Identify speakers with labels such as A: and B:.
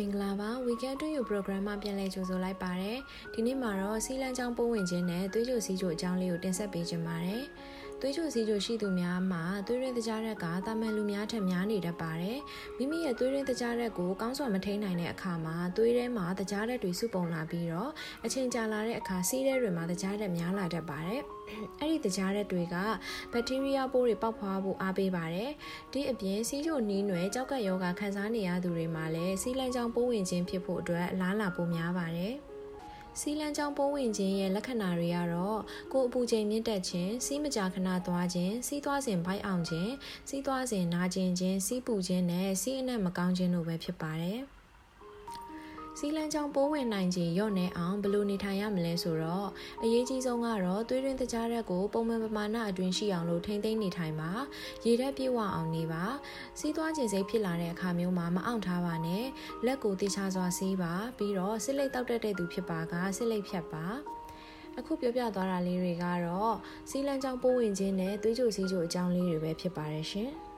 A: မင်္ဂလာပါ Weekend to You program မှာပြန်လည်ကြိုဆိုလိုက်ပါတယ်ဒီနေ့မှာတော့စီလန်းချောင်းပိုးဝင်ခြင်းနဲ့သွေးကြိုစီးကြိုအကြောင်းလေးကိုတင်ဆက်ပေးခြင်းပါတယ် သွေးကြိုစီးကြိုရှိသူများမှာသွေးရင်းတကြားရက်ကတာမန်လူများထက်များနေတတ်ပါတယ်မိမိရဲ့သွေးရင်းတကြားရက်ကိုကောင်းစွာမထိန်နိုင်တဲ့အခါမှာသွေးထဲမှာတကြားရက်တွေစုပုံလာပြီးတော့အချိန်ကြာလာတဲ့အခါစီးထဲတွေမှာတကြားရက်များလာတတ်ပါတယ်အဲ့ဒီတကြားရက်တွေကဘက်တီးရီးယားပိုးတွေပေါက်ဖွားဖို့အားပေးပါတယ်ဒီအပြင်စီးချိုနီးနွယ်ကြောက်ကယောဂခံစားနေရသူတွေမှာလည်းစီးလန်းချောင်းပိုးဝင်ခြင်းဖြစ်ဖို့အတွက်အလားအလာပိုများပါတယ် စီလန်းချောင်းပိုးဝင်ခြင်းရဲ့လက္ခဏာတွေကတော့ကိုယ်အပူချိန်မြင့်တက်ခြင်းစီးမကြာခဏသွားခြင်းစီးသွားစဉ်ဘိုက်အောင်ခြင်းစီးသွားစဉ်နာကျင်ခြင်းစီးပူခြင်းနဲ့စီးအနက်မကောင်းခြင်းတို့ပဲဖြစ်ပါတယ်။ စီလန်းချောင်းပိုးဝင်နိုင်ခြင်းရော့နေအောင်ဘယ်လိုနေထိုင်ရမလဲဆိုတော့အရေးကြီးဆုံးကတော့သွေးရင်းတကြားရက်ကိုပုံမှန်ပမာဏအတွင်းရှိအောင်လို့ထိမ့်သိမ်းနေထိုင်ပါရေဓာတ်ပြေဝအောင်နေပါစီးသွားခြင်းစိတ်ဖြစ်လာတဲ့အခါမျိုးမှာမအောင်ထားပါနဲ့လက်ကိုတေချာစွာစီးပါပြီးတော့စစ်လိတ်တောက်တတ်တဲ့သူဖြစ်ပါကစစ်လိတ်ဖြတ်ပါအခုပြောပြသွားတာလေးတွေကတော့စီလန်းချောင်းပိုးဝင်ခြင်းနဲ့သွေးကြိုစီးကြိုအကြောင်းလေးတွေပဲဖြစ်ပါတယ်ရှင်။